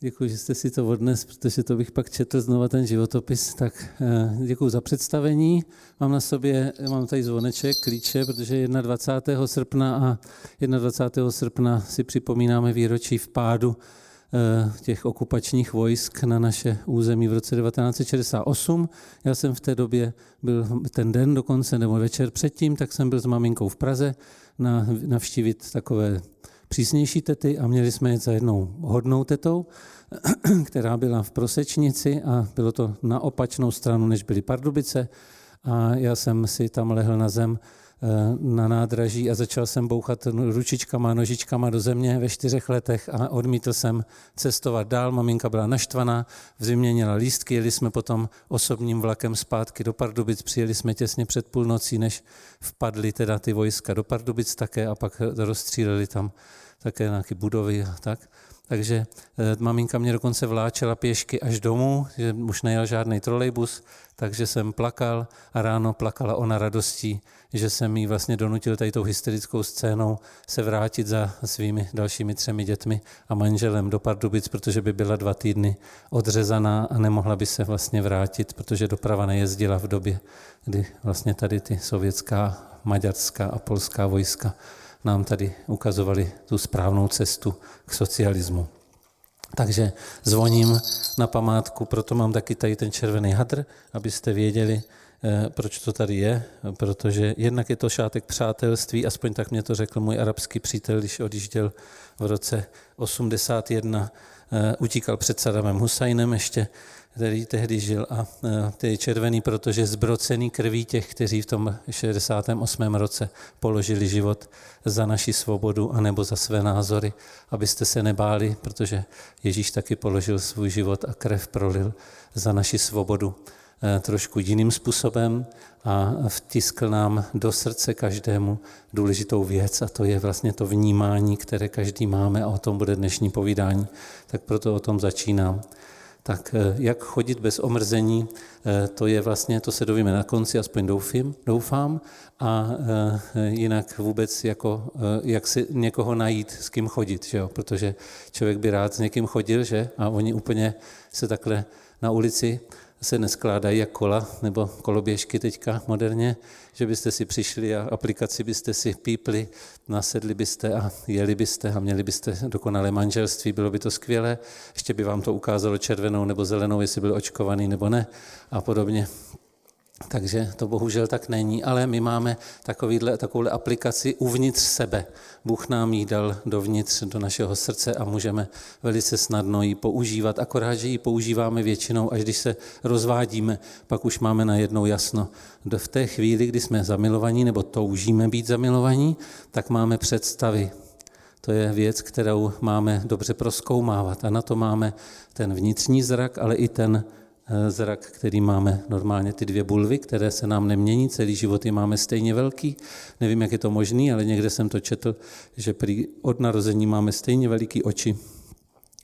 Děkuji, že jste si to odnes, protože to bych pak četl znova ten životopis. Tak eh, děkuji za představení. Mám na sobě, mám tady zvoneček, klíče, protože 21. srpna a 21. srpna si připomínáme výročí vpádu eh, těch okupačních vojsk na naše území v roce 1968. Já jsem v té době byl ten den dokonce, nebo večer předtím, tak jsem byl s maminkou v Praze na, navštívit takové přísnější tety a měli jsme jet za jednou hodnou tetou, která byla v Prosečnici a bylo to na opačnou stranu, než byly Pardubice. A já jsem si tam lehl na zem na nádraží a začal jsem bouchat ručičkama, nožičkama do země ve čtyřech letech a odmítl jsem cestovat dál. Maminka byla naštvaná, v zimě měla lístky, jeli jsme potom osobním vlakem zpátky do Pardubic, přijeli jsme těsně před půlnocí, než vpadly teda ty vojska do Pardubic také a pak rozstříleli tam také nějaké budovy a tak. Takže eh, maminka mě dokonce vláčela pěšky až domů, že už nejel žádný trolejbus, takže jsem plakal a ráno plakala ona radostí, že jsem jí vlastně donutil tady tou hysterickou scénou se vrátit za svými dalšími třemi dětmi a manželem do Pardubic, protože by byla dva týdny odřezaná a nemohla by se vlastně vrátit, protože doprava nejezdila v době, kdy vlastně tady ty sovětská, maďarská a polská vojska nám tady ukazovali tu správnou cestu k socialismu. Takže zvoním na památku, proto mám taky tady ten červený hadr, abyste věděli, eh, proč to tady je, protože jednak je to šátek přátelství, aspoň tak mě to řekl můj arabský přítel, když odjížděl v roce 81, eh, utíkal před Sadamem Husajnem ještě, který tehdy žil a e, ty je červený, protože zbrocený krví těch, kteří v tom 68. roce položili život za naši svobodu anebo za své názory, abyste se nebáli, protože Ježíš taky položil svůj život a krev prolil za naši svobodu e, trošku jiným způsobem a vtiskl nám do srdce každému důležitou věc a to je vlastně to vnímání, které každý máme a o tom bude dnešní povídání. Tak proto o tom začínám tak eh, jak chodit bez omrzení, eh, to je vlastně, to se dovíme na konci, aspoň doufím, doufám, a eh, jinak vůbec jako, jak si někoho najít, s kým chodit, že jo? protože člověk by rád s někým chodil, že? A oni úplně se takhle na ulici se neskládají jak kola nebo koloběžky teďka moderně, že byste si přišli a aplikaci byste si pípli, nasedli byste a jeli byste a měli byste dokonalé manželství, bylo by to skvělé, ještě by vám to ukázalo červenou nebo zelenou, jestli byl očkovaný nebo ne a podobně. Takže to bohužel tak není, ale my máme takovýhle, takovouhle aplikaci uvnitř sebe. Bůh nám ji dal dovnitř do našeho srdce a můžeme velice snadno ji používat, akorát, že ji používáme většinou, až když se rozvádíme, pak už máme najednou jasno. V té chvíli, kdy jsme zamilovaní nebo toužíme být zamilovaní, tak máme představy. To je věc, kterou máme dobře proskoumávat a na to máme ten vnitřní zrak, ale i ten zrak, který máme normálně, ty dvě bulvy, které se nám nemění, celý život je máme stejně velký. Nevím, jak je to možné, ale někde jsem to četl, že prý od narození máme stejně veliký oči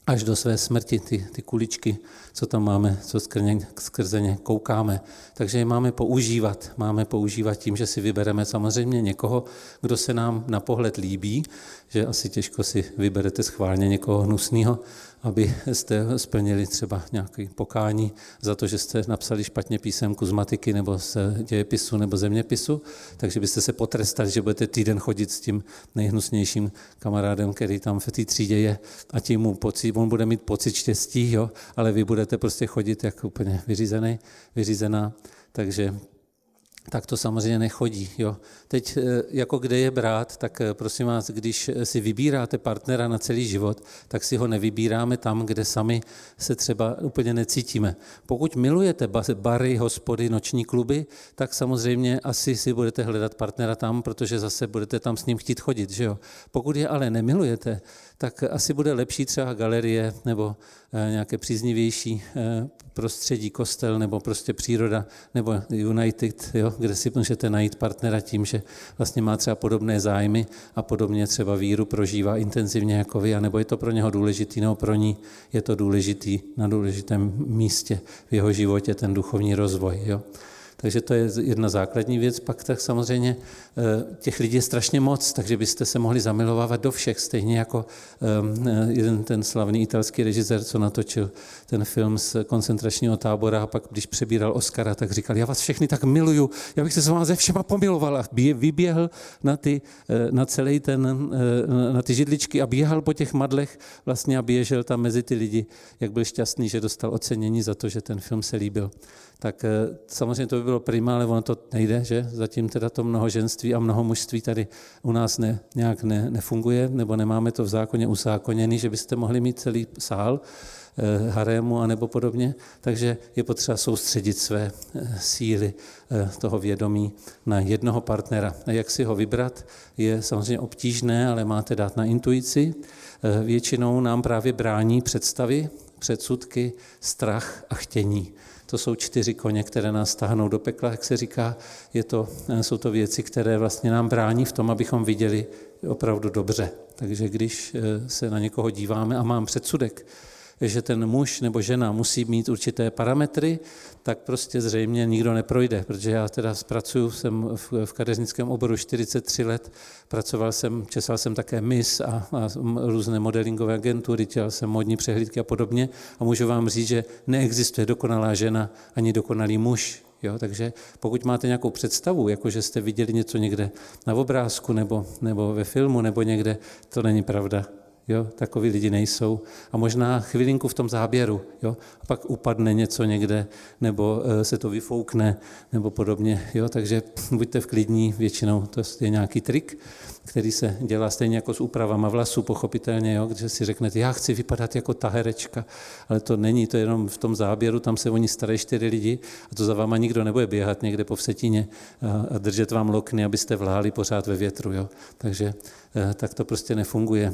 až do své smrti, ty, ty kuličky, co tam máme, co skrze, skrze ně koukáme. Takže je máme používat. Máme používat tím, že si vybereme samozřejmě někoho, kdo se nám na pohled líbí, že asi těžko si vyberete schválně někoho hnusného, abyste splnili třeba nějaké pokání za to, že jste napsali špatně písemku z matiky nebo z dějepisu nebo zeměpisu, takže byste se potrestali, že budete týden chodit s tím nejhnusnějším kamarádem, který tam v té třídě je a tím mu pocit, on bude mít pocit štěstí, jo, ale vy budete prostě chodit jako úplně vyřízený, vyřízená. Takže tak to samozřejmě nechodí. Jo. Teď, eh, jako kde je brát, tak eh, prosím vás, když si vybíráte partnera na celý život, tak si ho nevybíráme tam, kde sami se třeba úplně necítíme. Pokud milujete bary, hospody, noční kluby, tak samozřejmě asi si budete hledat partnera tam, protože zase budete tam s ním chtít chodit. Že jo? Pokud je ale nemilujete, tak asi bude lepší třeba galerie nebo eh, nějaké příznivější eh, prostředí, kostel nebo prostě příroda nebo United, jo, kde si můžete najít partnera tím, že vlastně má třeba podobné zájmy a podobně třeba víru prožívá intenzivně jako vy, nebo je to pro něho důležitý, nebo pro ní je to důležitý na důležitém místě v jeho životě ten duchovní rozvoj. Jo. Takže to je jedna základní věc. Pak tak samozřejmě eh, těch lidí je strašně moc, takže byste se mohli zamilovávat do všech, stejně jako ehm, eh, jeden ten slavný italský režisér, co natočil ten film z koncentračního tábora a pak, když přebíral Oscara, tak říkal, já vás všechny tak miluju, já bych se s vámi ze všema pomiloval. A vyběhl na, ty, na celý ten, na ty židličky a běhal po těch madlech vlastně a běžel tam mezi ty lidi, jak byl šťastný, že dostal ocenění za to, že ten film se líbil. Tak eh, samozřejmě to by bylo prima, ale ono to nejde, že zatím teda to mnohoženství a mnoho mužství tady u nás ne, nějak ne, nefunguje, nebo nemáme to v zákoně uzákoněný, že byste mohli mít celý sál eh, harému a nebo podobně, takže je potřeba soustředit své eh, síly toho vědomí na jednoho partnera. A jak si ho vybrat, je samozřejmě obtížné, ale máte dát na intuici. Většinou nám právě brání představy, předsudky, strach a chtění. To jsou čtyři koně, které nás stáhnou do pekla, jak se říká. Je to, jsou to věci, které vlastně nám brání v tom, abychom viděli opravdu dobře. Takže když eh, se na někoho díváme a mám předsudek, že ten muž nebo žena musí mít určité parametry, tak prostě zřejmě nikdo neprojde, protože já teda pracuju, jsem v, v kadeřnickém oboru 43 let, pracoval jsem, česal jsem také MIS a, a různé modelingové agentury, dělal jsem modní přehlídky a podobně a můžu vám říct, že neexistuje dokonalá žena ani dokonalý muž. Jo, takže pokud máte nějakou představu, jako že jste viděli něco někde na obrázku nebo, nebo ve filmu nebo někde, to není pravda. Jo, takoví lidi nejsou. A možná chvilinku v tom záběru, jo, a pak upadne něco někde, nebo e, se to vyfoukne, nebo podobně. Jo, takže buďte v klidní, většinou to je nějaký trik, který se dělá stejně jako s úpravama vlasů, pochopitelně, jo, když si řeknete, já chci vypadat jako ta herečka, ale to není, to je jenom v tom záběru, tam se oni starají čtyři lidi a to za váma nikdo nebude běhat někde po vsetině a, a držet vám lokny, abyste vláli pořád ve větru. Jo. Takže e, tak to prostě nefunguje.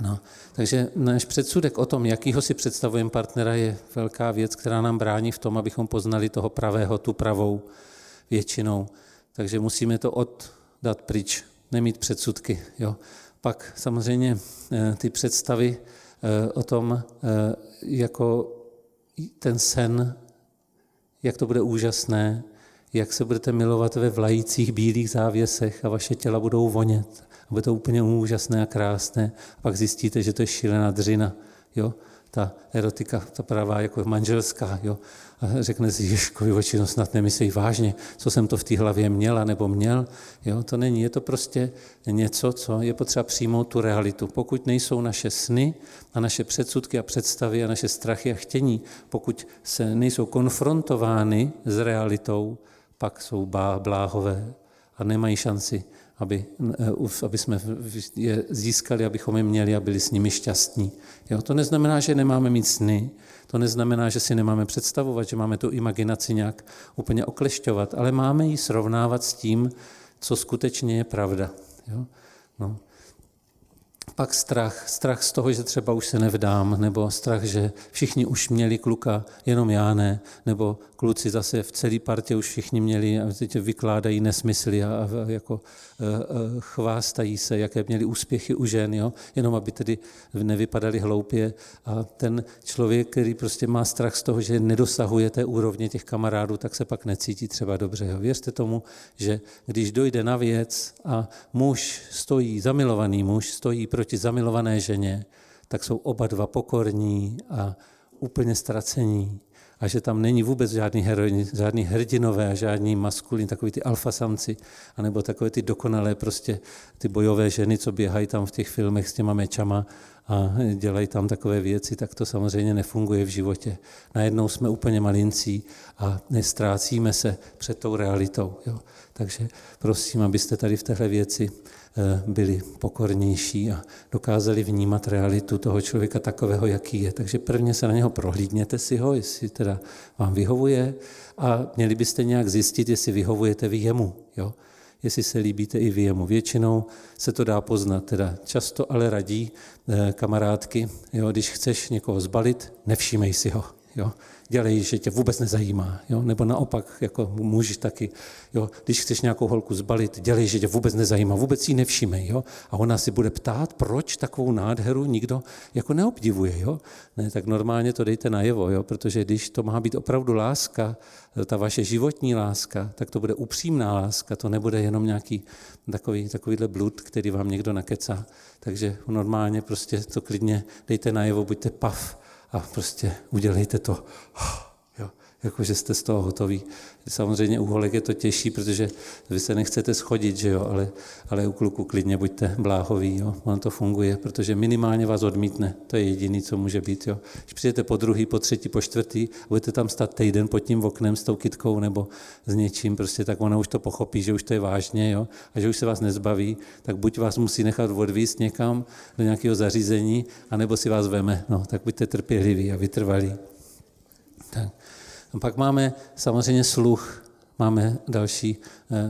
No, takže náš předsudek o tom, jakýho si představujeme partnera, je velká věc, která nám brání v tom, abychom poznali toho pravého, tu pravou většinou. Takže musíme to oddat pryč, nemít předsudky. Jo. Pak samozřejmě eh, ty představy eh, o tom, eh, jako ten sen, jak to bude úžasné, jak se budete milovat ve vlajících bílých závěsech a vaše těla budou vonět a bude to úplně úžasné a krásné. A pak zjistíte, že to je šílená dřina. Jo? Ta erotika, ta pravá jako manželská. Jo? A řekne si, Ježkovi oči, no snad nemyslí vážně, co jsem to v té hlavě měla nebo měl. Jo? To není, je to prostě něco, co je potřeba přijmout tu realitu. Pokud nejsou naše sny a naše předsudky a představy a naše strachy a chtění, pokud se nejsou konfrontovány s realitou, pak jsou bláhové a nemají šanci aby, eh, aby jsme je získali, abychom je měli a byli s nimi šťastní. Jo, to neznamená, že nemáme mít sny, to neznamená, že si nemáme představovat, že máme tu imaginaci nějak úplně oklešťovat, ale máme ji srovnávat s tím, co skutečně je pravda. Jo? No. Pak strach, strach z toho, že třeba už se nevdám, nebo strach, že všichni už měli kluka, jenom já ne, nebo kluci zase v celé partě už všichni měli a teď vykládají nesmysly a, a jako e, e, chvástají se, jaké měli úspěchy u žen, jo? jenom aby tedy nevypadali hloupě. A ten člověk, který prostě má strach z toho, že nedosahuje té úrovně těch kamarádů, tak se pak necítí třeba dobře. Jo? Věřte tomu, že když dojde na věc a muž stojí, zamilovaný muž stojí proti zamilované ženě, tak jsou oba dva pokorní a úplně ztracení a že tam není vůbec žádný heroin, žádný hrdinové a žádní maskulin, takový ty alfasamci, anebo takové ty dokonalé prostě ty bojové ženy, co běhají tam v těch filmech s těma mečama a dělají tam takové věci, tak to samozřejmě nefunguje v životě. Najednou jsme úplně malincí a nestrácíme se před tou realitou. Jo. Takže prosím, abyste tady v téhle věci byli pokornější a dokázali vnímat realitu toho člověka takového, jaký je. Takže prvně se na něho prohlídněte si ho, jestli teda vám vyhovuje a měli byste nějak zjistit, jestli vyhovujete vy jemu. Jo? jestli se líbíte i vy jemu. Většinou se to dá poznat, teda často ale radí eh, kamarádky, jo, když chceš někoho zbalit, nevšímej si ho. jo. Dělej, že tě vůbec nezajímá, jo. Nebo naopak, jako můžeš taky, jo. Když chceš nějakou holku zbalit, dělej, že tě vůbec nezajímá, vůbec jí nevšímej, jo. A ona si bude ptát, proč takovou nádheru nikdo jako neobdivuje, jo. Ne, tak normálně to dejte najevo, jo. Protože když to má být opravdu láska, ta vaše životní láska, tak to bude upřímná láska, to nebude jenom nějaký takový, takovýhle blud, který vám někdo nakecá. Takže normálně prostě to klidně dejte najevo, buďte pav a prostě udělejte to jako že jste z toho hotoví. Samozřejmě u holek je to těžší, protože vy se nechcete schodit, že jo, ale, ale u kluku klidně buďte bláhoví, jo, on to funguje, protože minimálně vás odmítne, to je jediný, co může být, jo. Když přijdete po druhý, po třetí, po čtvrtý, budete tam stát týden pod tím oknem s tou kitkou nebo s něčím, prostě tak ona už to pochopí, že už to je vážně, jo, a že už se vás nezbaví, tak buď vás musí nechat odvíst někam do nějakého zařízení, anebo si vás veme, no, tak buďte trpěliví a vytrvalí. Tak. A pak máme samozřejmě sluch, máme další,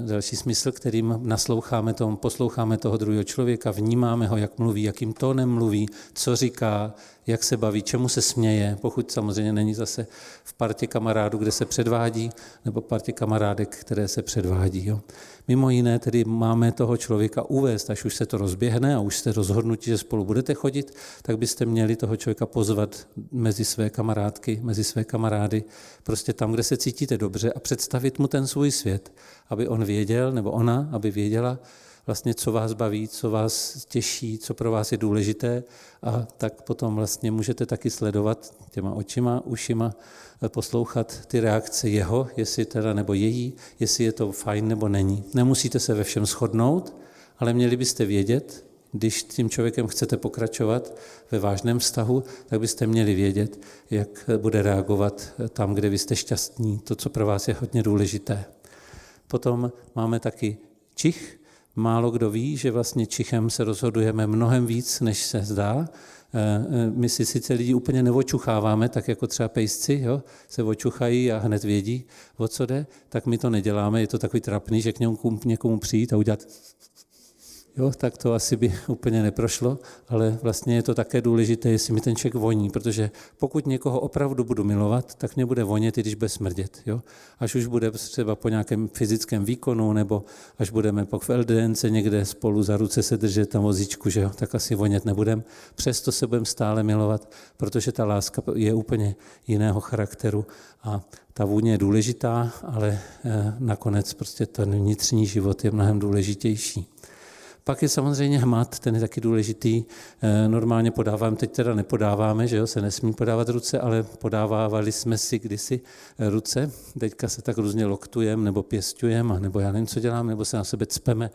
další smysl, kterým nasloucháme tomu, posloucháme toho druhého člověka, vnímáme ho, jak mluví, jakým tónem mluví, co říká, jak se baví, čemu se směje, pokud samozřejmě není zase v partě kamarádů, kde se předvádí, nebo partě kamarádek, které se předvádí. Jo. Mimo jiné tedy máme toho člověka uvést, až už se to rozběhne a už jste rozhodnutí, že spolu budete chodit, tak byste měli toho člověka pozvat mezi své kamarádky, mezi své kamarády, prostě tam, kde se cítíte dobře a představit mu ten svůj svět, aby on věděl, nebo ona, aby věděla, vlastně, co vás baví, co vás těší, co pro vás je důležité a tak potom vlastně můžete taky sledovat těma očima, ušima, poslouchat ty reakce jeho, jestli teda nebo její, jestli je to fajn nebo není. Nemusíte se ve všem shodnout, ale měli byste vědět, když tím člověkem chcete pokračovat ve vážném vztahu, tak byste měli vědět, jak bude reagovat tam, kde vy jste šťastní, to, co pro vás je hodně důležité. Potom máme taky čich, Málo kdo ví, že vlastně čichem se rozhodujeme mnohem víc, než se zdá. Eh, eh, my si sice lidi úplně nevočucháváme, tak jako třeba pejsci jo, se očuchají a hned vědí, o co jde, tak my to neděláme. Je to takový trapný, že k němu, někomu přijít a udělat jo, tak to asi by úplně neprošlo, ale vlastně je to také důležité, jestli mi ten člověk voní, protože pokud někoho opravdu budu milovat, tak mě bude vonět, i když bude smrdět. Jo? Až už bude třeba po nějakém fyzickém výkonu, nebo až budeme v LDNC někde spolu za ruce se držet tam vozíčku, že jo? tak asi vonět nebudem. Přesto se budeme stále milovat, protože ta láska je úplně jiného charakteru a ta vůně je důležitá, ale eh, nakonec prostě ten vnitřní život je mnohem důležitější. Pak je samozřejmě hmat, ten je taky důležitý. Eh, normálně podávám, teď teda nepodáváme, že jo, se nesmí podávat ruce, ale podávávali jsme si kdysi eh, ruce. Teďka se tak různě loktujeme nebo pěstujeme, nebo já nevím, co děláme, nebo se na sebe cpeme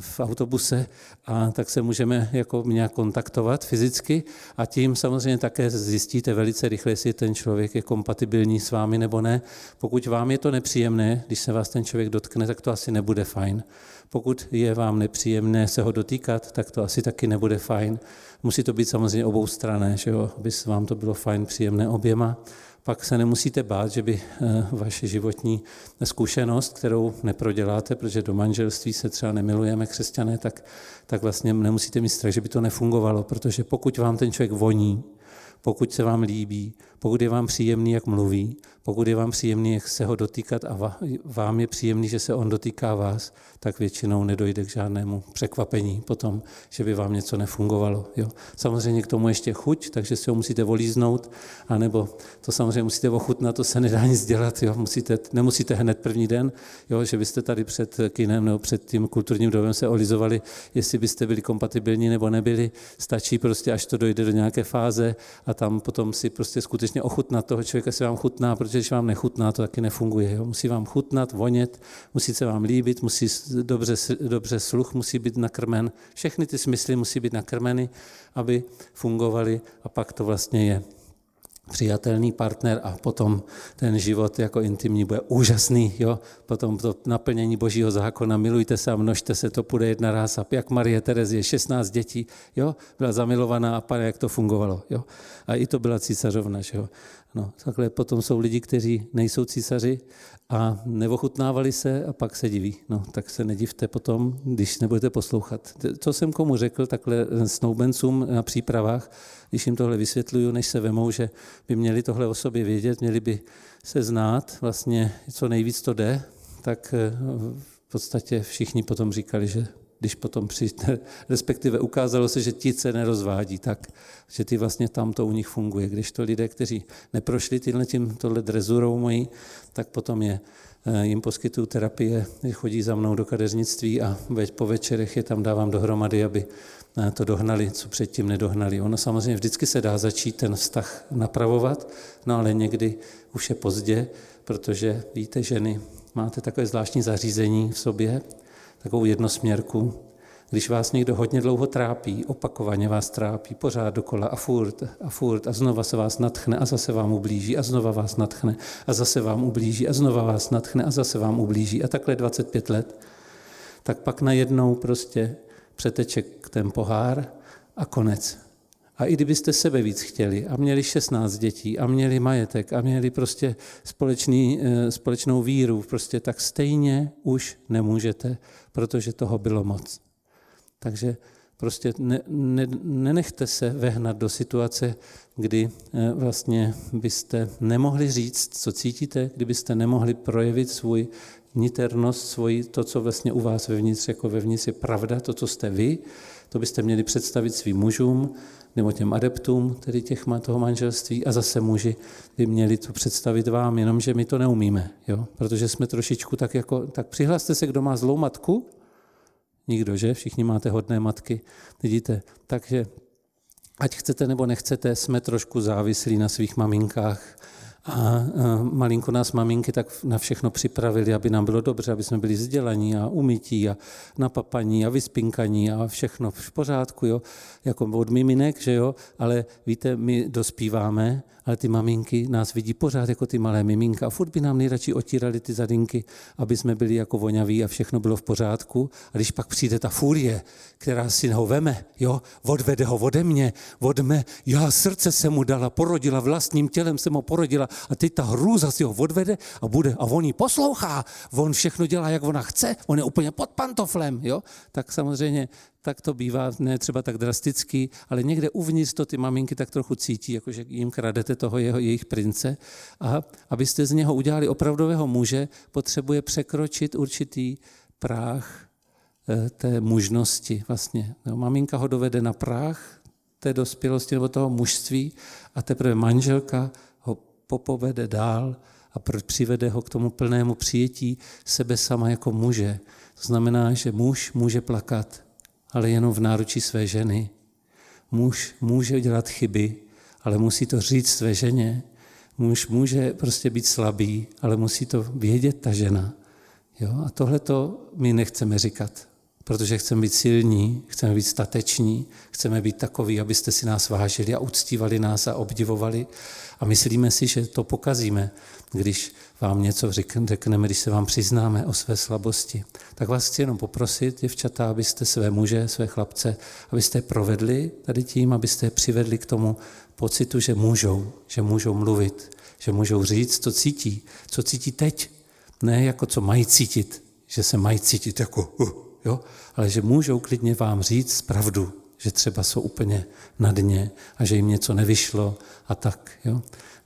v autobuse a tak se můžeme jako nějak kontaktovat fyzicky a tím samozřejmě také zjistíte velice rychle, jestli ten člověk je kompatibilní s vámi nebo ne. Pokud vám je to nepříjemné, když se vás ten člověk dotkne, tak to asi nebude fajn. Pokud je vám nepříjemné se ho dotýkat, tak to asi taky nebude fajn. Musí to být samozřejmě obou strané, že jo? aby vám to bylo fajn, příjemné oběma. Pak se nemusíte bát, že by eh, vaše životní zkušenost, kterou neproděláte, protože do manželství se třeba nemilujeme křesťané, tak, tak vlastně nemusíte mít strach, že by to nefungovalo, protože pokud vám ten člověk voní, pokud se vám líbí, pokud je vám příjemný, jak mluví, pokud je vám příjemný, jak se ho dotýkat a vám je příjemný, že se on dotýká vás, tak většinou nedojde k žádnému překvapení potom, že by vám něco nefungovalo. Jo. Samozřejmě k tomu ještě chuť, takže si ho musíte volíznout, anebo to samozřejmě musíte ochutnat, to se nedá nic dělat. Jo. Musíte, nemusíte hned první den, jo, že byste tady před kinem nebo před tím kulturním domem se olizovali, jestli byste byli kompatibilní nebo nebyli. Stačí prostě, až to dojde do nějaké fáze a tam potom si prostě skutečně ochutnat toho člověka, si vám chutná, protože když vám nechutná, to taky nefunguje. Jo. Musí vám chutnat, vonět, musí se vám líbit, musí dobře, dobře sluch musí být nakrmen, všechny ty smysly musí být nakrmeny, aby fungovaly a pak to vlastně je přijatelný partner a potom ten život jako intimní bude úžasný, jo? potom to naplnění božího zákona, milujte se a množte se, to půjde jedna ráz a jak Marie Terezie, 16 dětí, jo? byla zamilovaná a pane, jak to fungovalo. Jo? A i to byla císařovna, že jo? No, takhle potom jsou lidi, kteří nejsou císaři a neochutnávali se a pak se diví. No, tak se nedivte potom, když nebudete poslouchat. Co jsem komu řekl takhle snoubencům na přípravách, když jim tohle vysvětluju, než se vemou, že by měli tohle o sobě vědět, měli by se znát, vlastně co nejvíc to jde, tak eh, v podstatě všichni potom říkali, že když potom přijde, respektive ukázalo se, že ti se nerozvádí tak, že ty vlastně tam to u nich funguje. Když to lidé, kteří neprošli tímhle tím, tohle drezurou mojí, tak potom je, eh, jim poskytují terapie, chodí za mnou do kadeřnictví a po večerech je tam dávám dohromady, aby eh, to dohnali, co předtím nedohnali. Ono samozřejmě vždycky se dá začít ten vztah napravovat, no ale někdy už je pozdě, protože víte, ženy, máte takové zvláštní zařízení v sobě, takovou jednosměrku. Když vás někdo hodně dlouho trápí, opakovaně vás trápí, pořád dokola a furt a furt a znova se vás natchne a zase vám ublíží a znova vás natchne a zase vám ublíží a znova vás natchne a zase vám ublíží a takhle 25 let, tak pak najednou prostě přeteče ten pohár a konec. A i kdybyste sebe víc chtěli a měli 16 dětí a měli majetek a měli prostě společný, eh, společnou víru, prostě tak stejně už nemůžete, protože toho bylo moc. Takže prostě ne, ne, nenechte se vehnat do situace, kdy eh, vlastně byste nemohli říct, co cítíte, kdybyste nemohli projevit svůj niternost, svoji, to, co vlastně u vás vevnitř, jako vevnitř je pravda, to, co jste vy, to byste měli představit svým mužům, nebo těm adeptům, tedy těch toho manželství, a zase muži by měli to představit vám, jenomže my to neumíme, jo? protože jsme trošičku tak jako, tak přihlaste se, kdo má zlou matku, nikdo, že? Všichni máte hodné matky, vidíte, takže ať chcete nebo nechcete, jsme trošku závislí na svých maminkách, a malinko nás maminky tak na všechno připravili, aby nám bylo dobře, aby jsme byli vzdělaní a umytí a napapaní a vyspinkaní a všechno v pořádku, jo, jako od miminek, že jo, ale víte, my dospíváme ale ty maminky nás vidí pořád jako ty malé miminka a furt by nám nejradši otírali ty zadinky, aby jsme byli jako voňaví a všechno bylo v pořádku. A když pak přijde ta furie, která si ho veme, jo, odvede ho ode mě, od mé, já srdce se mu dala, porodila, vlastním tělem se mu porodila a teď ta hrůza si ho odvede a bude, a on ji poslouchá, on všechno dělá, jak ona chce, on je úplně pod pantoflem, jo, tak samozřejmě tak to bývá, ne třeba tak drastický, ale někde uvnitř to ty maminky tak trochu cítí, jakože jim kradete toho jeho, jejich prince. A abyste z něho udělali opravdového muže, potřebuje překročit určitý práh eh, té mužnosti vlastně. No, maminka ho dovede na práh té dospělosti nebo toho mužství a teprve manželka ho popovede dál a přivede ho k tomu plnému přijetí sebe sama jako muže. To znamená, že muž může plakat, ale jenom v náručí své ženy. Muž může dělat chyby, ale musí to říct své ženě. Muž může prostě být slabý, ale musí to vědět ta žena. Jo? A tohle to my nechceme říkat, protože chceme být silní, chceme být stateční, chceme být takoví, abyste si nás vážili a uctívali nás a obdivovali. A myslíme si, že to pokazíme, když vám něco řekneme, když se vám přiznáme o své slabosti. Tak vás chci jenom poprosit, děvčata, abyste své muže, své chlapce, abyste je provedli tady tím, abyste je přivedli k tomu pocitu, že můžou, že můžou mluvit, že můžou říct, co cítí, co cítí teď. Ne jako co mají cítit, že se mají cítit jako, uh, jo? ale že můžou klidně vám říct pravdu, že třeba jsou úplně na dně a že jim něco nevyšlo a tak. Jo?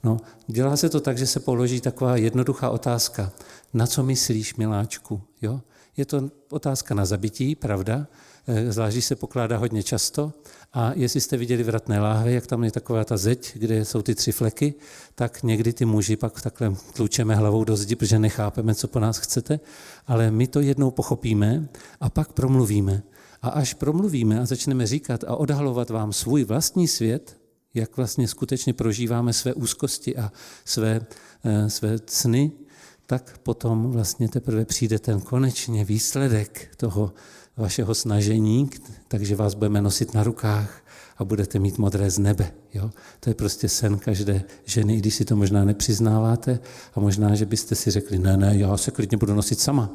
No, dělá se to tak, že se položí taková jednoduchá otázka. Na co myslíš, miláčku? Jo? Je to otázka na zabití, pravda? Eh, zvlášť, se pokládá hodně často. A jestli jste viděli vratné láhve, jak tam je taková ta zeď, kde jsou ty tři fleky, tak někdy ty muži pak takhle tlučeme hlavou do zdi, protože nechápeme, co po nás chcete, ale my to jednou pochopíme a pak promluvíme. A až promluvíme a začneme říkat a odhalovat vám svůj vlastní svět, jak vlastně skutečně prožíváme své úzkosti a své, eh, své sny, tak potom vlastně teprve přijde ten konečně výsledek toho vašeho snažení, takže vás budeme nosit na rukách a budete mít modré z nebe. Jo? To je prostě sen každé ženy, i když si to možná nepřiznáváte a možná, že byste si řekli, ne, ne, já se klidně budu nosit sama.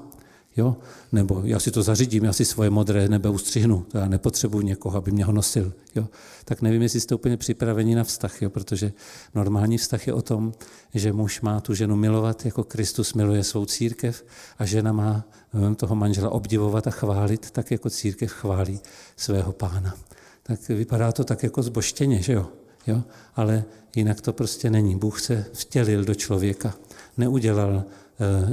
Jo? Nebo já si to zařídím, já si svoje modré nebe ustřihnu, to já nepotřebuji někoho, aby mě ho nosil. Jo? Tak nevím, jestli jste úplně připraveni na vztah, jo? protože normální vztah je o tom, že muž má tu ženu milovat, jako Kristus miluje svou církev a žena má eh, toho manžela obdivovat a chválit, tak jako církev chválí svého pána. Tak vypadá to tak jako zboštěně, že jo? jo? Ale jinak to prostě není. Bůh se vtělil do člověka. Neudělal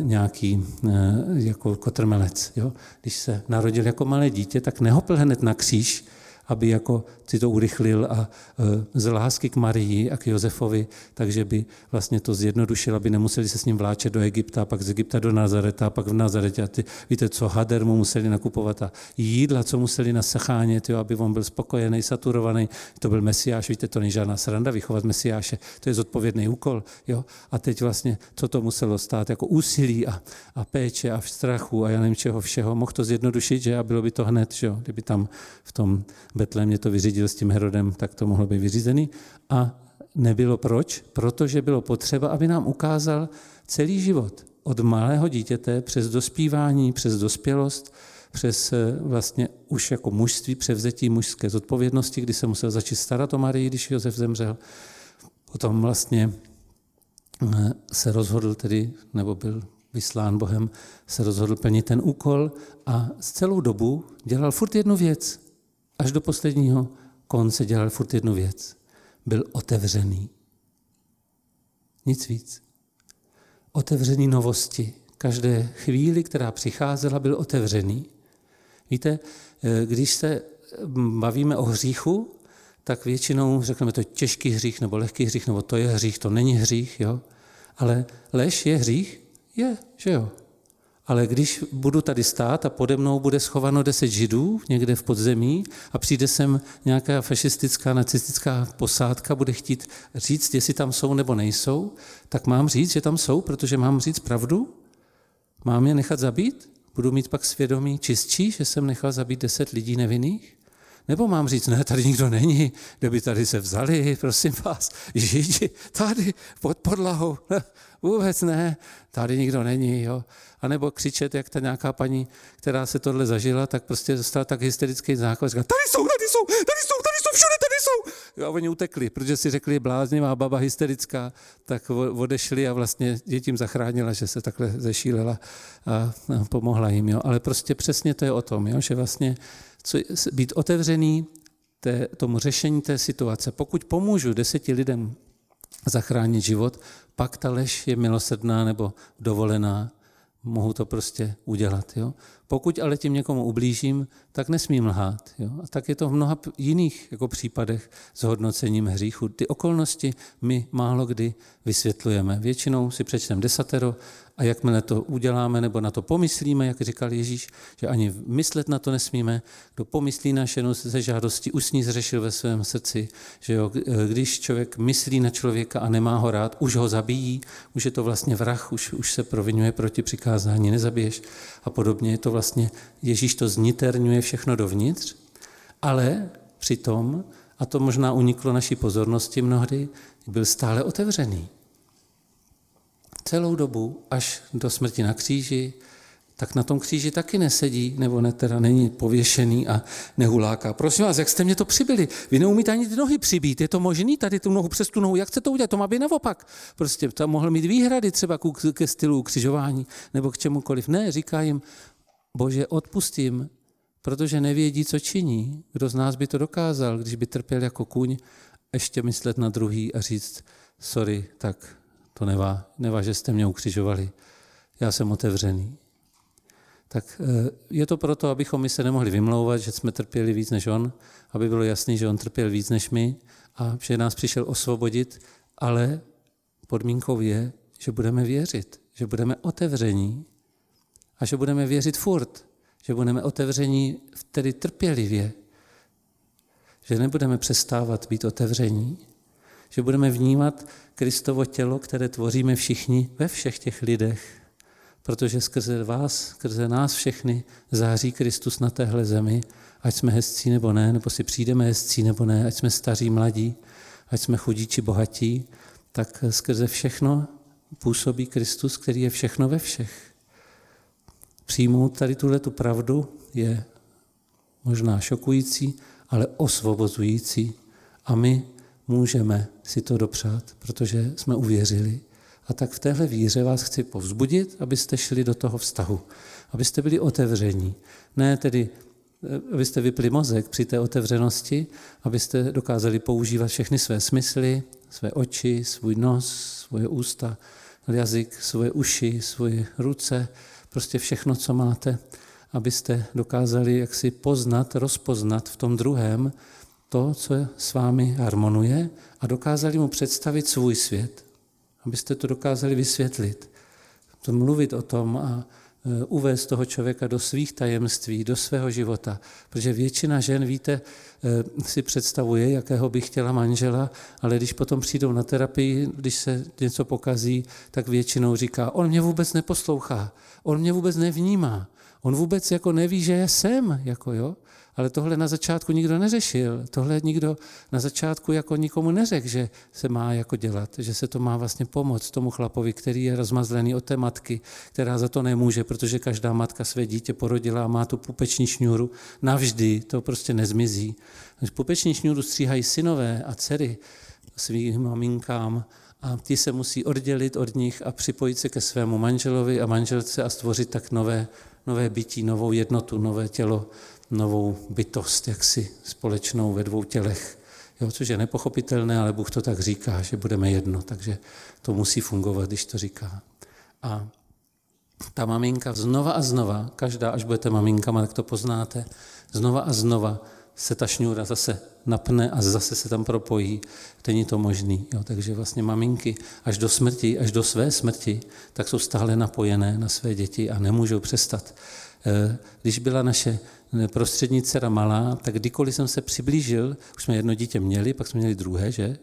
nějaký eh, jako kotrmelec. Jo? Když se narodil jako malé dítě, tak nehopl hned na kříž, aby jako si to urychlil a e, z lásky k Marii a k Josefovi, takže by vlastně to zjednodušil, aby nemuseli se s ním vláčet do Egypta, pak z Egypta do Nazareta, pak v Nazaretě. A ty, víte, co hader mu museli nakupovat a jídla, co museli nasachánět, jo, aby on byl spokojený, saturovaný. To byl Mesiáš, víte, to není žádná sranda vychovat Mesiáše, to je zodpovědný úkol. Jo? A teď vlastně, co to muselo stát, jako úsilí a, a péče a strachu a já nevím čeho všeho, mohl to zjednodušit, že a bylo by to hned, že jo? kdyby tam v tom Betlémě to vyřídil s tím Herodem, tak to mohlo být vyřízený. A nebylo proč? Protože bylo potřeba, aby nám ukázal celý život. Od malého dítěte přes dospívání, přes dospělost, přes eh, vlastně už jako mužství, převzetí mužské zodpovědnosti, kdy se musel začít starat o Marii, když Josef zemřel. Potom vlastně eh, se rozhodl tedy, nebo byl vyslán Bohem, se rozhodl plnit ten úkol a z celou dobu dělal furt jednu věc až do posledního konce dělal furt jednu věc. Byl otevřený. Nic víc. Otevřený novosti. Každé chvíli, která přicházela, byl otevřený. Víte, eh, když se bavíme o hříchu, tak většinou řekneme, to je těžký hřích, nebo lehký hřích, nebo to je hřích, to není hřích, jo? Ale lež je hřích? Je, že jo? Ale když budu tady stát a pode mnou bude schováno deset židů někde v podzemí a přijde sem nějaká fašistická, nacistická posádka, bude chtít říct, jestli tam jsou nebo nejsou, tak mám říct, že tam jsou, protože mám říct pravdu? Mám je nechat zabít? Budu mít pak svědomí čistší, že jsem nechal zabít deset lidí nevinných? Nebo mám říct, ne, tady nikdo není, kde by tady se vzali, prosím vás, židi, tady pod podlahou, vůbec ne, tady nikdo není, jo anebo křičet, jak ta nějaká paní, která se tohle zažila, tak prostě dostala tak hysterický základ, říká, tady jsou, tady jsou, tady jsou, tady jsou, všude tady jsou. Jo, a oni utekli, protože si řekli, bláznivá baba hysterická, tak odešli a vlastně dětím zachránila, že se takhle zešílela a pomohla jim. Jo. Ale prostě přesně to je o tom, jo, že vlastně co, být otevřený té, tomu řešení té situace. Pokud pomůžu deseti lidem zachránit život, pak ta lež je milosrdná nebo dovolená mohu to prostě udělat. Jo? Pokud ale tím někomu ublížím, tak nesmím lhát. Jo? A tak je to v mnoha jiných jako případech s hodnocením hříchu. Ty okolnosti my málo kdy vysvětlujeme. Většinou si přečteme desatero a jakmile to uděláme nebo na to pomyslíme, jak říkal Ježíš, že ani myslet na to nesmíme, kdo pomyslí na šenu ze žádosti, už ní zřešil ve svém srdci, že jo, když člověk myslí na člověka a nemá ho rád, už ho zabíjí, už je to vlastně vrah, už, už se provinuje proti přikázání, nezabiješ a podobně. Je to vlastně, Ježíš to zniterňuje všechno dovnitř, ale přitom, a to možná uniklo naší pozornosti mnohdy, byl stále otevřený celou dobu až do smrti na kříži, tak na tom kříži taky nesedí, nebo ne, teda není pověšený a nehuláká. Prosím vás, jak jste mě to přibili? Vy neumíte ani ty nohy přibít, je to možný tady tu nohu přes tu nohu, jak chcete to udělat? To má být naopak. Prostě tam mohl mít výhrady třeba ke stylu křižování nebo k čemukoliv. Ne, říká jim, bože, odpustím, protože nevědí, co činí. Kdo z nás by to dokázal, když by trpěl jako kůň, ještě myslet na druhý a říct, sorry, tak to nevá, nevá, že jste mě ukřižovali. Já jsem otevřený. Tak eh, je to proto, abychom my se nemohli vymlouvat, že jsme trpěli víc než on, aby bylo jasný, že on trpěl víc než my a že nás přišel osvobodit, ale podmínkou je, že budeme věřit, že budeme otevření a že budeme věřit furt, že budeme otevření tedy trpělivě, že nebudeme přestávat být otevření, že budeme vnímat Kristovo tělo, které tvoříme všichni ve všech těch lidech, protože skrze vás, skrze nás všechny září Kristus na téhle zemi, ať jsme hezcí nebo ne, nebo si přijdeme hezcí nebo ne, ať jsme staří, mladí, ať jsme chudí či bohatí, tak skrze všechno působí Kristus, který je všechno ve všech. Přijmout tady tuhle tu pravdu je možná šokující, ale osvobozující. A my můžeme si to dopřát, protože jsme uvěřili. A tak v téhle víře vás chci povzbudit, abyste šli do toho vztahu, abyste byli otevření. Ne tedy, eh, abyste vypli mozek při té otevřenosti, abyste dokázali používat všechny své smysly, své oči, svůj nos, svoje ústa, jazyk, svoje uši, svoje ruce, prostě všechno, co máte, abyste dokázali jaksi poznat, rozpoznat v tom druhém to, co s vámi harmonuje a dokázali mu představit svůj svět. Abyste to dokázali vysvětlit, to mluvit o tom a e, uvést toho člověka do svých tajemství, do svého života. Protože většina žen, víte, e, si představuje, jakého by chtěla manžela, ale když potom přijdou na terapii, když se něco pokazí, tak většinou říká, on mě vůbec neposlouchá, on mě vůbec nevnímá, on vůbec jako neví, že jsem, jako jo. Ale tohle na začátku nikdo neřešil. Tohle nikdo na začátku jako nikomu neřekl, že se má jako dělat, že se to má vlastně pomoct tomu chlapovi, který je rozmazlený od té matky, která za to nemůže, protože každá matka své dítě porodila a má tu pupeční šňůru. Navždy to prostě nezmizí. Pupeční šňůru stříhají synové a dcery svým maminkám a ti se musí oddělit od nich a připojit se ke svému manželovi a manželce a stvořit tak nové, nové bytí, novou jednotu, nové tělo, novou bytost, jaksi společnou ve dvou tělech. Jo, což je nepochopitelné, ale Bůh to tak říká, že budeme jedno, takže to musí fungovat, když to říká. A ta maminka znova a znova, každá, až budete maminkama, tak to poznáte, znova a znova se ta šňůra zase napne a zase se tam propojí. Není to možný. Jo? Takže vlastně maminky až do smrti, až do své smrti, tak jsou stále napojené na své děti a nemůžou přestat. Eh, když byla naše prostřední dcera malá, tak kdykoliv jsem se přiblížil, už jsme jedno dítě měli, pak jsme měli druhé, že?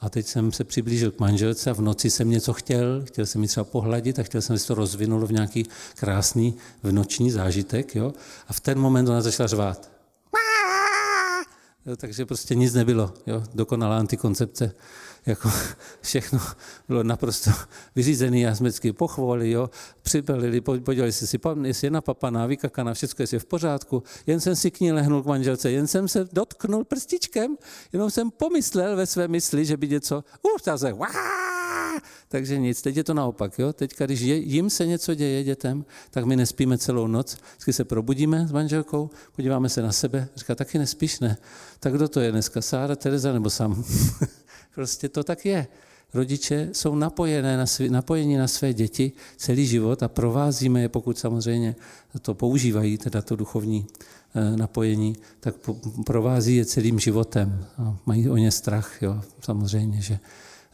A teď jsem se přiblížil k manželce a v noci jsem něco chtěl, chtěl jsem ji třeba pohladit a chtěl jsem, se to rozvinulo v nějaký krásný v noční zážitek. Jo? A v ten moment ona začala řvát. Takže prostě nic nebylo. Jo? Dokonalá antikoncepce jako všechno bylo naprosto vyřízené, vždycky pochvali, jo, připelili, podělali si si, jestli je napapaná, vykakaná, všechno je v pořádku, jen jsem si k ní lehnul k manželce, jen jsem se dotknul prstičkem, jenom jsem pomyslel ve své mysli, že by něco, uh, se, takže nic, teď je to naopak. Jo? Teď, když je, jim se něco děje dětem, tak my nespíme celou noc, vždycky se probudíme s manželkou, podíváme se na sebe, říká, taky nespíš, ne? Tak kdo to je dneska, Sára, Tereza nebo sam? Prostě to tak je. Rodiče jsou napojené na svý, napojení na své děti celý život a provázíme je, pokud samozřejmě to používají, teda to duchovní eh, napojení, tak provází je celým životem. A mají o ně strach, jo, samozřejmě, že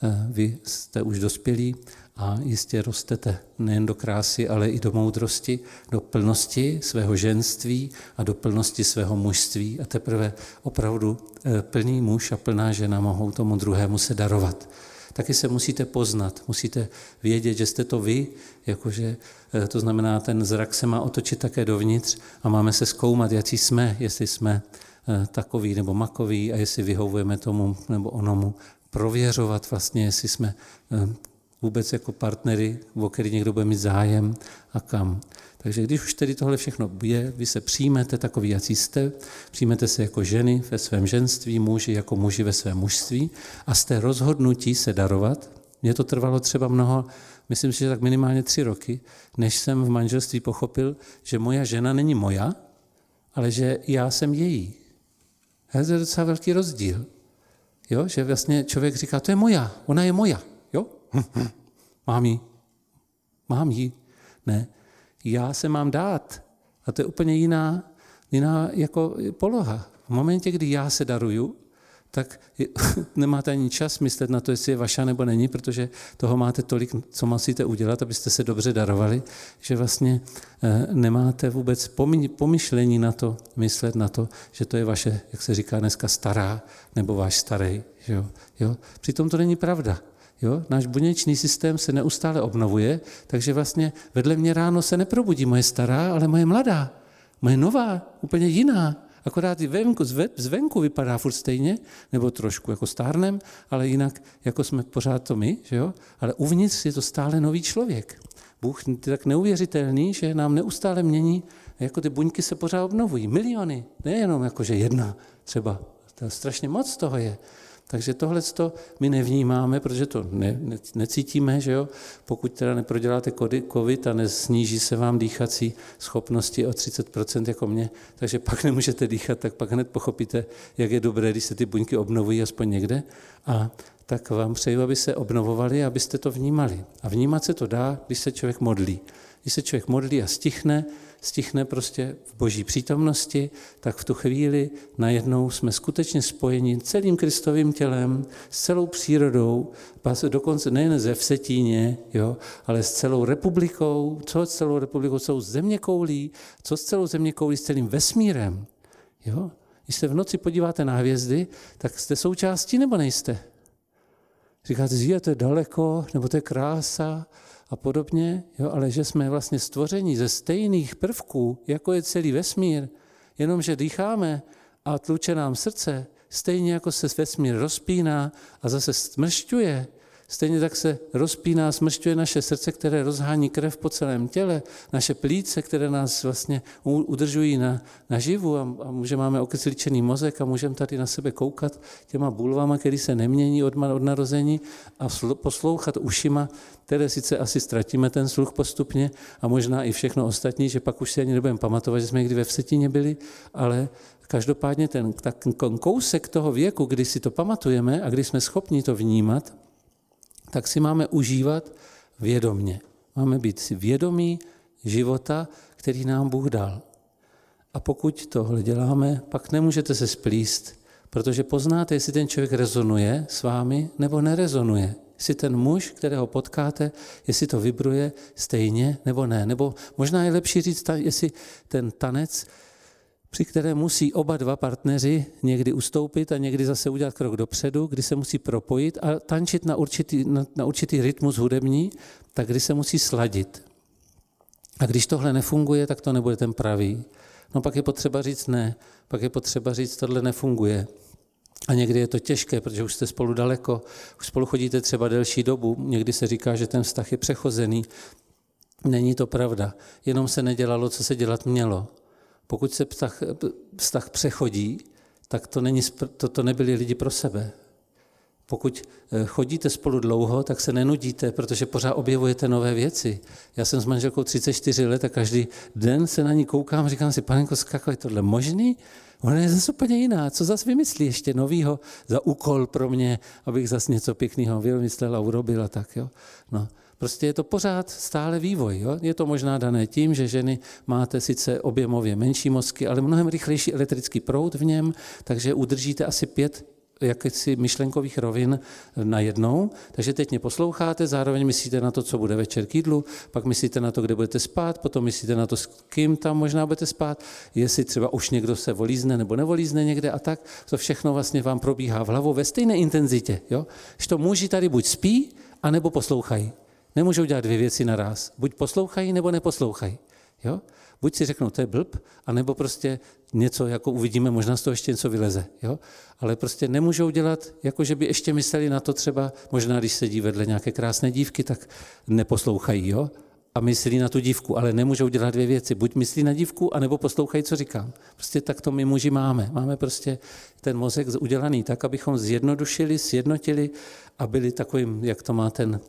eh, vy jste už dospělí a jistě rostete nejen do krásy, ale i do moudrosti, do plnosti svého ženství a do plnosti svého mužství. A teprve opravdu eh, plný muž a plná žena mohou tomu druhému se darovat. Taky se musíte poznat, musíte vědět, že jste to vy, jakože eh, to znamená, ten zrak se má otočit také dovnitř a máme se zkoumat, jaký jsme, jestli jsme eh, takový nebo makový a jestli vyhovujeme tomu nebo onomu prověřovat vlastně, jestli jsme vůbec jako partnery, o který někdo bude mít zájem a kam. Takže když už tedy tohle všechno je, vy se přijmete takový, jak jste, přijmete se jako ženy ve svém ženství, muži jako muži ve svém mužství a jste rozhodnutí se darovat. Mně to trvalo třeba mnoho, myslím si, že tak minimálně tři roky, než jsem v manželství pochopil, že moja žena není moja, ale že já jsem její. A to je docela velký rozdíl. Jo? Že vlastně člověk říká, to je moja, ona je moja. mám jí. Mám jí. Ne. Já se mám dát. A to je úplně jiná, jiná jako poloha. V momentě, kdy já se daruju, tak nemáte ani čas myslet na to, jestli je vaša nebo není, protože toho máte tolik, co musíte udělat, abyste se dobře darovali, že vlastně eh, nemáte vůbec pomyšlení na to, myslet na to, že to je vaše, jak se říká dneska, stará nebo váš starý. Jo? Jo? Přitom to není pravda. Jo? Náš buněčný systém se neustále obnovuje, takže vlastně vedle mě ráno se neprobudí moje stará, ale moje mladá, moje nová, úplně jiná. Akorát i venku, zvenku vypadá furt stejně, nebo trošku jako stárnem, ale jinak jako jsme pořád to my, že jo? ale uvnitř je to stále nový člověk. Bůh je tak neuvěřitelný, že nám neustále mění, jako ty buňky se pořád obnovují. Miliony, nejenom jako, že jedna třeba. To strašně moc toho je. Takže tohle my nevnímáme, protože to ne, ne, necítíme, že jo? pokud teda neproděláte covid a nesníží se vám dýchací schopnosti o 30% jako mě, takže pak nemůžete dýchat, tak pak hned pochopíte, jak je dobré, když se ty buňky obnovují aspoň někde. A tak vám přeju, aby se obnovovali, abyste to vnímali. A vnímat se to dá, když se člověk modlí. Když se člověk modlí a stichne, stichne prostě v boží přítomnosti, tak v tu chvíli najednou jsme skutečně spojeni celým Kristovým tělem, s celou přírodou, dokonce nejen ze Vsetíně, jo, ale s celou republikou, co s celou republikou, jsou země koulí, co s celou země koulí, s celým vesmírem. Jo? Když se v noci podíváte na hvězdy, tak jste součástí nebo nejste? Říkáte, že to je daleko, nebo to je krása, a podobně, jo, ale že jsme vlastně stvoření ze stejných prvků, jako je celý vesmír, jenomže dýcháme a tluče nám srdce, stejně jako se vesmír rozpíná a zase smršťuje, Stejně tak se rozpíná, smršťuje naše srdce, které rozhání krev po celém těle, naše plíce, které nás vlastně udržují na, na živu a, a může máme okysličený mozek a můžeme tady na sebe koukat těma bulvama, který se nemění od, od narození a poslouchat ušima, které sice asi ztratíme ten sluch postupně a možná i všechno ostatní, že pak už si ani nebudeme pamatovat, že jsme někdy ve Vsetině byli, ale každopádně ten, tak kousek toho věku, kdy si to pamatujeme a kdy jsme schopni to vnímat, tak si máme užívat vědomně. Máme být si vědomí života, který nám Bůh dal. A pokud tohle děláme, pak nemůžete se splíst, protože poznáte, jestli ten člověk rezonuje s vámi nebo nerezonuje. Jestli ten muž, kterého potkáte, jestli to vibruje stejně nebo ne. Nebo možná je lepší říct, jestli ten tanec při které musí oba dva partneři někdy ustoupit a někdy zase udělat krok dopředu, kdy se musí propojit a tančit na určitý, na, na určitý rytmus hudební, tak kdy se musí sladit. A když tohle nefunguje, tak to nebude ten pravý. No pak je potřeba říct ne, pak je potřeba říct, tohle nefunguje. A někdy je to těžké, protože už jste spolu daleko, už spolu chodíte třeba delší dobu, někdy se říká, že ten vztah je přechozený. Není to pravda, jenom se nedělalo, co se dělat mělo. Pokud se vztah, vztah přechodí, tak to, není, to, to nebyli lidi pro sebe. Pokud eh, chodíte spolu dlouho, tak se nenudíte, protože pořád objevujete nové věci. Já jsem s manželkou 34 let a každý den se na ní koukám, říkám si, panenko, skako, je tohle možný? Ona je zase úplně jiná. Co zase vymyslí ještě novýho za úkol pro mě, abych zase něco pěkného vymyslel a urobil a tak. Jo? No. Prostě je to pořád stále vývoj. Jo? Je to možná dané tím, že ženy máte sice objemově menší mozky, ale mnohem rychlejší elektrický proud v něm, takže udržíte asi pět jakýsi myšlenkových rovin najednou. Takže teď mě posloucháte, zároveň myslíte na to, co bude večer k jídlu, pak myslíte na to, kde budete spát, potom myslíte na to, s kým tam možná budete spát, jestli třeba už někdo se volízne nebo nevolízne někde a tak. To všechno vlastně vám probíhá v hlavou ve stejné intenzitě. Jo? Že to muži tady buď spí, anebo poslouchají. Nemůžou dělat dvě věci naraz. Buď poslouchají, nebo neposlouchají. Jo? Buď si řeknou, to je blb, anebo prostě něco, jako uvidíme, možná z toho ještě něco vyleze. Jo? Ale prostě nemůžou dělat, jako že by ještě mysleli na to třeba, možná když sedí vedle nějaké krásné dívky, tak neposlouchají. Jo? a myslí na tu dívku, ale nemůžou dělat dvě věci. Buď myslí na dívku, anebo poslouchají, co říkám. Prostě tak to my muži máme. Máme prostě ten mozek udělaný tak, abychom zjednodušili, sjednotili a byli takovým, jak to má ten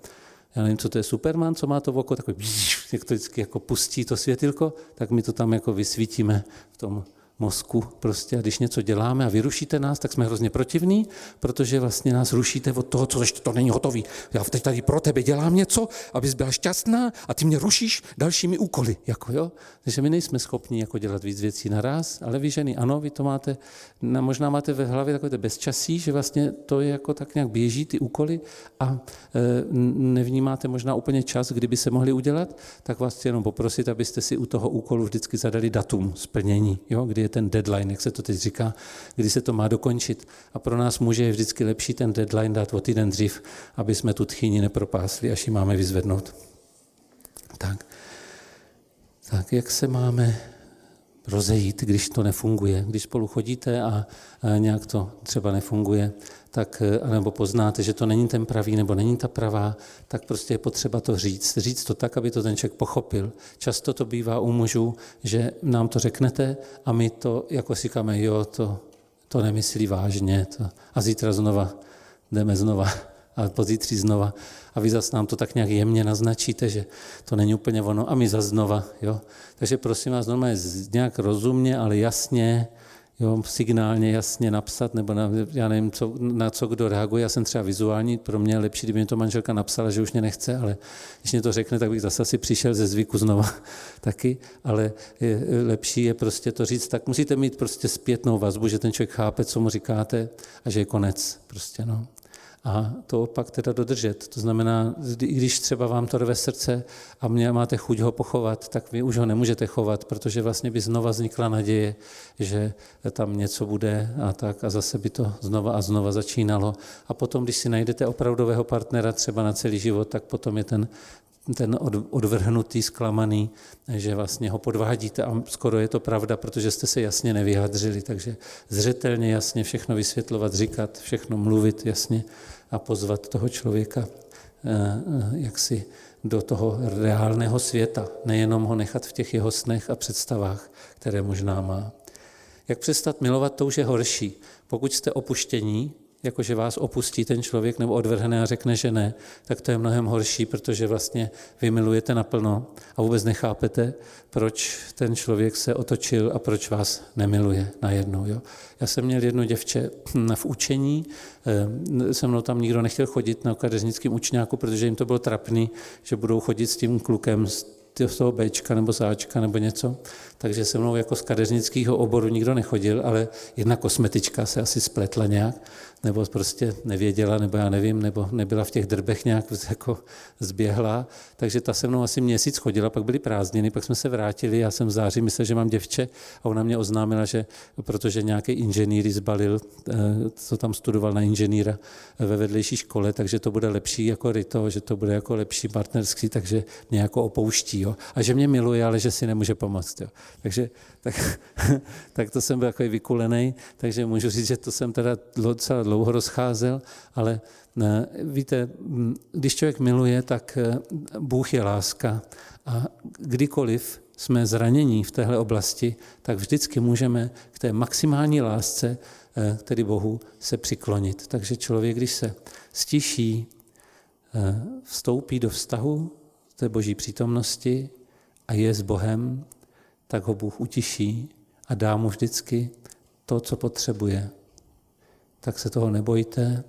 já nevím, co to je Superman, co má to v oko, takový, jak to vždycky jako pustí to světilko, tak my to tam jako vysvítíme v tom mozku prostě a když něco děláme a vyrušíte nás, tak jsme hrozně protivní, protože vlastně nás rušíte od toho, co ještě to není hotový. Já teď tady pro tebe dělám něco, abys byla šťastná a ty mě rušíš dalšími úkoly. Jako, jo? Takže my nejsme schopni jako dělat víc věcí naraz, ale vy ženy, ano, vy to máte, možná máte ve hlavě takové bezčasí, že vlastně to je jako tak nějak běží ty úkoly a e, nevnímáte možná úplně čas, kdyby se mohli udělat, tak vás chci jenom poprosit, abyste si u toho úkolu vždycky zadali datum splnění, jo? kdy je ten deadline, jak se to teď říká, kdy se to má dokončit. A pro nás muže je vždycky lepší ten deadline dát o týden dřív, aby jsme tu tchýni nepropásli, až ji máme vyzvednout. Tak. tak, jak se máme rozejít, když to nefunguje. Když spolu chodíte a nějak to třeba nefunguje, tak, nebo poznáte, že to není ten pravý nebo není ta pravá, tak prostě je potřeba to říct. Říct to tak, aby to ten člověk pochopil. Často to bývá u mužů, že nám to řeknete a my to jako si říkáme, jo, to, to nemyslí vážně. To, a zítra znova jdeme znova a pozítří znova. A vy zase nám to tak nějak jemně naznačíte, že to není úplně ono a my zase znova. Jo? Takže prosím vás, normálně nějak rozumně, ale jasně, jo, signálně jasně napsat, nebo na, já nevím, co, na co kdo reaguje. Já jsem třeba vizuální, pro mě je lepší, kdyby mi to manželka napsala, že už mě nechce, ale když mě to řekne, tak bych zase si přišel ze zvyku znova taky, ale je, lepší je prostě to říct, tak musíte mít prostě zpětnou vazbu, že ten člověk chápe, co mu říkáte a že je konec. Prostě, no a to pak teda dodržet. To znamená, i když třeba vám to rve srdce a mě máte chuť ho pochovat, tak vy už ho nemůžete chovat, protože vlastně by znova vznikla naděje, že tam něco bude a tak a zase by to znova a znova začínalo. A potom, když si najdete opravdového partnera třeba na celý život, tak potom je ten ten odvrhnutý, zklamaný, že vlastně ho podvádíte a skoro je to pravda, protože jste se jasně nevyjádřili, takže zřetelně jasně všechno vysvětlovat, říkat, všechno mluvit jasně a pozvat toho člověka eh, eh, jaksi do toho reálného světa, nejenom ho nechat v těch jeho snech a představách, které možná má. Jak přestat milovat, to už je horší. Pokud jste opuštění, jakože vás opustí ten člověk nebo odvrhne a řekne, že ne, tak to je mnohem horší, protože vlastně vy milujete naplno a vůbec nechápete, proč ten člověk se otočil a proč vás nemiluje najednou. Jo? Já jsem měl jedno děvče v učení, eh, se mnou tam nikdo nechtěl chodit na kadeřnickém učňáku, protože jim to bylo trapný, že budou chodit s tím klukem z toho Bčka nebo záčka nebo něco. Takže se mnou jako z kadeřnického oboru nikdo nechodil, ale jedna kosmetička se asi spletla nějak nebo prostě nevěděla, nebo já nevím, nebo nebyla v těch drbech nějak jako zběhla. Takže ta se mnou asi měsíc chodila, pak byly prázdniny, pak jsme se vrátili, já jsem v září myslel, že mám děvče a ona mě oznámila, že protože nějaký inženýr zbalil, eh, co tam studoval na inženýra ve vedlejší škole, takže to bude lepší jako Rito, že to bude jako lepší partnerský, takže mě jako opouští. Jo. A že mě miluje, ale že si nemůže pomoct. Jo. Takže tak, tak to jsem byl takový vykulený, takže můžu říct, že to jsem teda docela dlouho rozcházel, ale ne, víte, když člověk miluje, tak eh, Bůh je láska a kdykoliv jsme zranění v téhle oblasti, tak vždycky můžeme k té maximální lásce, eh, tedy Bohu, se přiklonit. Takže člověk, když se stiší, eh, vstoupí do vztahu té boží přítomnosti a je s Bohem, tak ho Bůh utiší a dá mu vždycky to, co potřebuje. Tak se toho nebojte,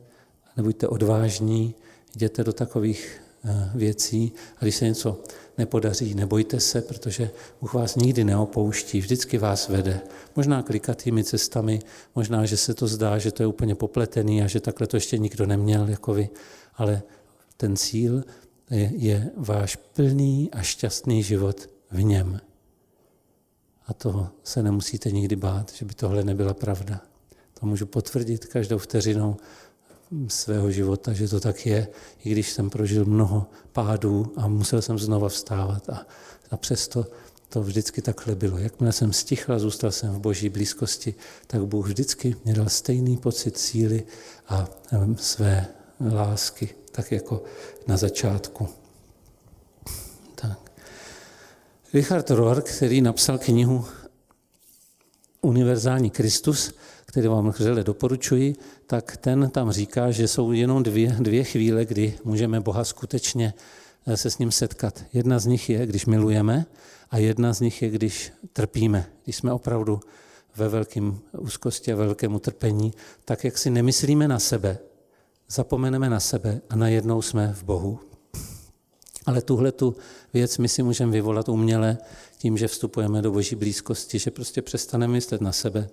nebuďte odvážní, jděte do takových eh, věcí a když se něco nepodaří, nebojte se, protože Bůh vás nikdy neopouští, vždycky vás vede. Možná klikatými cestami, možná, že se to zdá, že to je úplně popletený a že takhle to ještě nikdo neměl jako vy, ale ten cíl je, je váš plný a šťastný život v něm. A toho se nemusíte nikdy bát, že by tohle nebyla pravda. To můžu potvrdit každou vteřinou svého života, že to tak je, i když jsem prožil mnoho pádů a musel jsem znova vstávat. A, a přesto to vždycky takhle bylo. Jakmile jsem stichl a zůstal jsem v boží blízkosti, tak Bůh vždycky mě dal stejný pocit síly a své lásky, tak jako na začátku. Richard Rohr, který napsal knihu Univerzální Kristus, který vám vřele doporučuji, tak ten tam říká, že jsou jenom dvě, dvě chvíle, kdy můžeme Boha skutečně eh, se s ním setkat. Jedna z nich je, když milujeme, a jedna z nich je, když trpíme, když jsme opravdu ve velkém úzkosti a velkém utrpení, tak jak si nemyslíme na sebe, zapomeneme na sebe a najednou jsme v Bohu. Ale tuhle tu věc my si můžeme vyvolat uměle tím, že vstupujeme do boží blízkosti, že prostě přestaneme myslet na sebe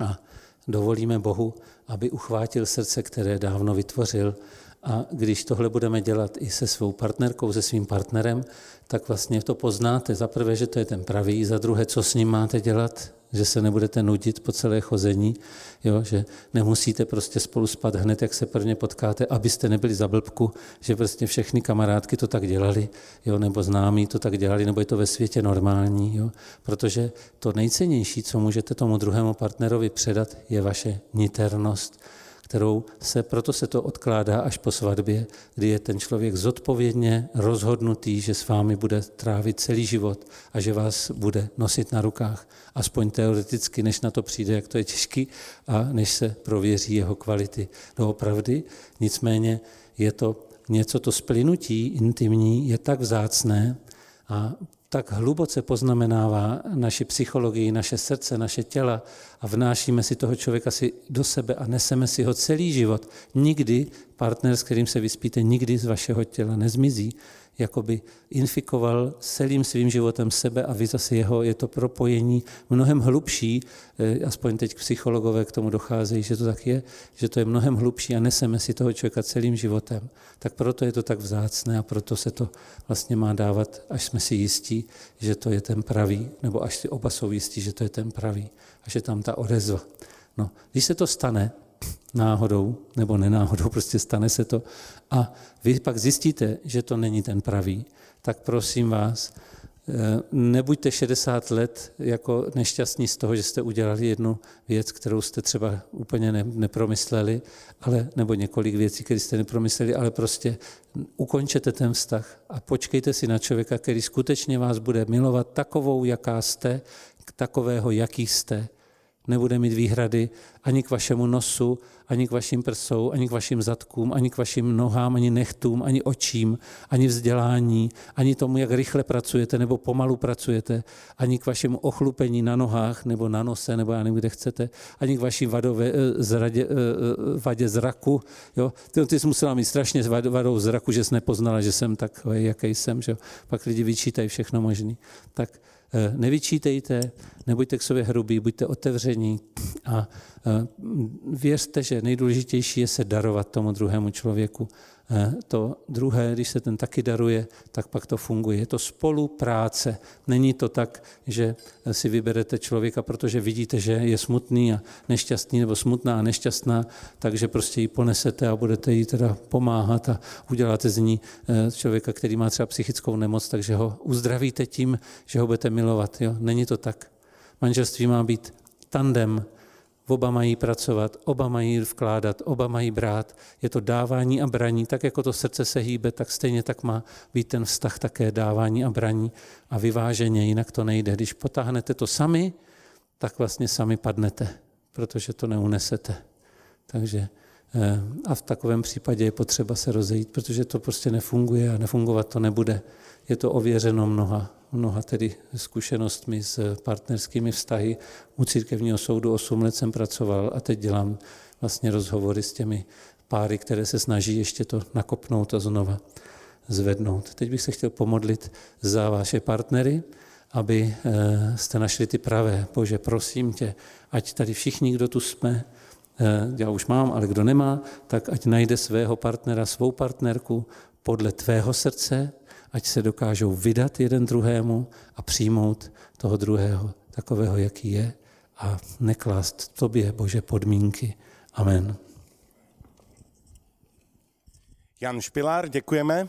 a dovolíme Bohu, aby uchvátil srdce, které dávno vytvořil. A když tohle budeme dělat i se svou partnerkou, se svým partnerem, tak vlastně to poznáte. Za prvé, že to je ten pravý, za druhé, co s ním máte dělat, že se nebudete nudit po celé chození, jo, že nemusíte prostě spolu spat hned, jak se prvně potkáte, abyste nebyli za blbku, že prostě všechny kamarádky to tak dělali, jo, nebo známí to tak dělali, nebo je to ve světě normální, jo, protože to nejcennější, co můžete tomu druhému partnerovi předat, je vaše niternost, kterou se, proto se to odkládá až po svatbě, kdy je ten člověk zodpovědně rozhodnutý, že s vámi bude trávit celý život a že vás bude nosit na rukách, aspoň teoreticky, než na to přijde, jak to je těžký a než se prověří jeho kvality doopravdy. Nicméně je to něco, to splynutí intimní je tak vzácné a tak hluboce poznamenává naši psychologii, naše srdce, naše těla a vnášíme si toho člověka si do sebe a neseme si ho celý život. Nikdy partner, s kterým se vyspíte, nikdy z vašeho těla nezmizí jakoby infikoval celým svým životem sebe a vy zase jeho, je to propojení mnohem hlubší, eh, aspoň teď psychologové k tomu docházejí, že to tak je, že to je mnohem hlubší a neseme si toho člověka celým životem. Tak proto je to tak vzácné a proto se to vlastně má dávat, až jsme si jistí, že to je ten pravý, nebo až si oba jsou jistí, že to je ten pravý a že tam ta odezva. No, když se to stane, náhodou nebo nenáhodou, prostě stane se to. A vy pak zjistíte, že to není ten pravý, tak prosím vás, eh, nebuďte 60 let jako nešťastní z toho, že jste udělali jednu věc, kterou jste třeba úplně ne, nepromysleli, ale, nebo několik věcí, které jste nepromysleli, ale prostě ukončete ten vztah a počkejte si na člověka, který skutečně vás bude milovat takovou, jaká jste, takového, jaký jste nebude mít výhrady ani k vašemu nosu, ani k vašim prsou, ani k vašim zadkům, ani k vašim nohám, ani nechtům, ani očím, ani vzdělání, ani tomu, jak rychle pracujete nebo pomalu pracujete, ani k vašemu ochlupení na nohách nebo na nose, nebo já nevím, kde chcete, ani k vaší vadové, eh, zradě, eh, eh, vadě zraku. Jo? Ty, ty jsi musela mít strašně vadou zraku, že jsi nepoznala, že jsem takový, jaký jsem. Že? Pak lidi vyčítají všechno možné. Tak nevyčítejte, nebuďte k sobě hrubí, buďte otevření a eh, věřte, že nejdůležitější je se darovat tomu druhému člověku. Eh, to druhé, když se ten taky daruje, tak pak to funguje. Je to spolupráce. Není to tak, že si vyberete člověka, protože vidíte, že je smutný a nešťastný, nebo smutná a nešťastná, takže prostě ji ponesete a budete jí teda pomáhat a uděláte z ní eh, člověka, který má třeba psychickou nemoc, takže ho uzdravíte tím, že ho budete milovat. Jo? Není to tak. Manželství má být tandem, Oba mají pracovat, oba mají vkládat, oba mají brát. Je to dávání a braní. Tak jako to srdce se hýbe, tak stejně tak má být ten vztah také dávání a braní a vyváženě, jinak to nejde. Když potáhnete to sami, tak vlastně sami padnete, protože to neunesete. Takže eh, a v takovém případě je potřeba se rozejít, protože to prostě nefunguje a nefungovat to nebude. Je to ověřeno mnoha mnoha tedy zkušenostmi s partnerskými vztahy. U církevního soudu 8 let jsem pracoval a teď dělám vlastně rozhovory s těmi páry, které se snaží ještě to nakopnout a znova zvednout. Teď bych se chtěl pomodlit za vaše partnery, aby eh, jste našli ty pravé. Bože, prosím tě, ať tady všichni, kdo tu jsme, eh, já už mám, ale kdo nemá, tak ať najde svého partnera, svou partnerku podle tvého srdce, ať se dokážou vydat jeden druhému a přijmout toho druhého takového, jaký je a neklást tobě, Bože, podmínky. Amen. Jan Špilár, děkujeme.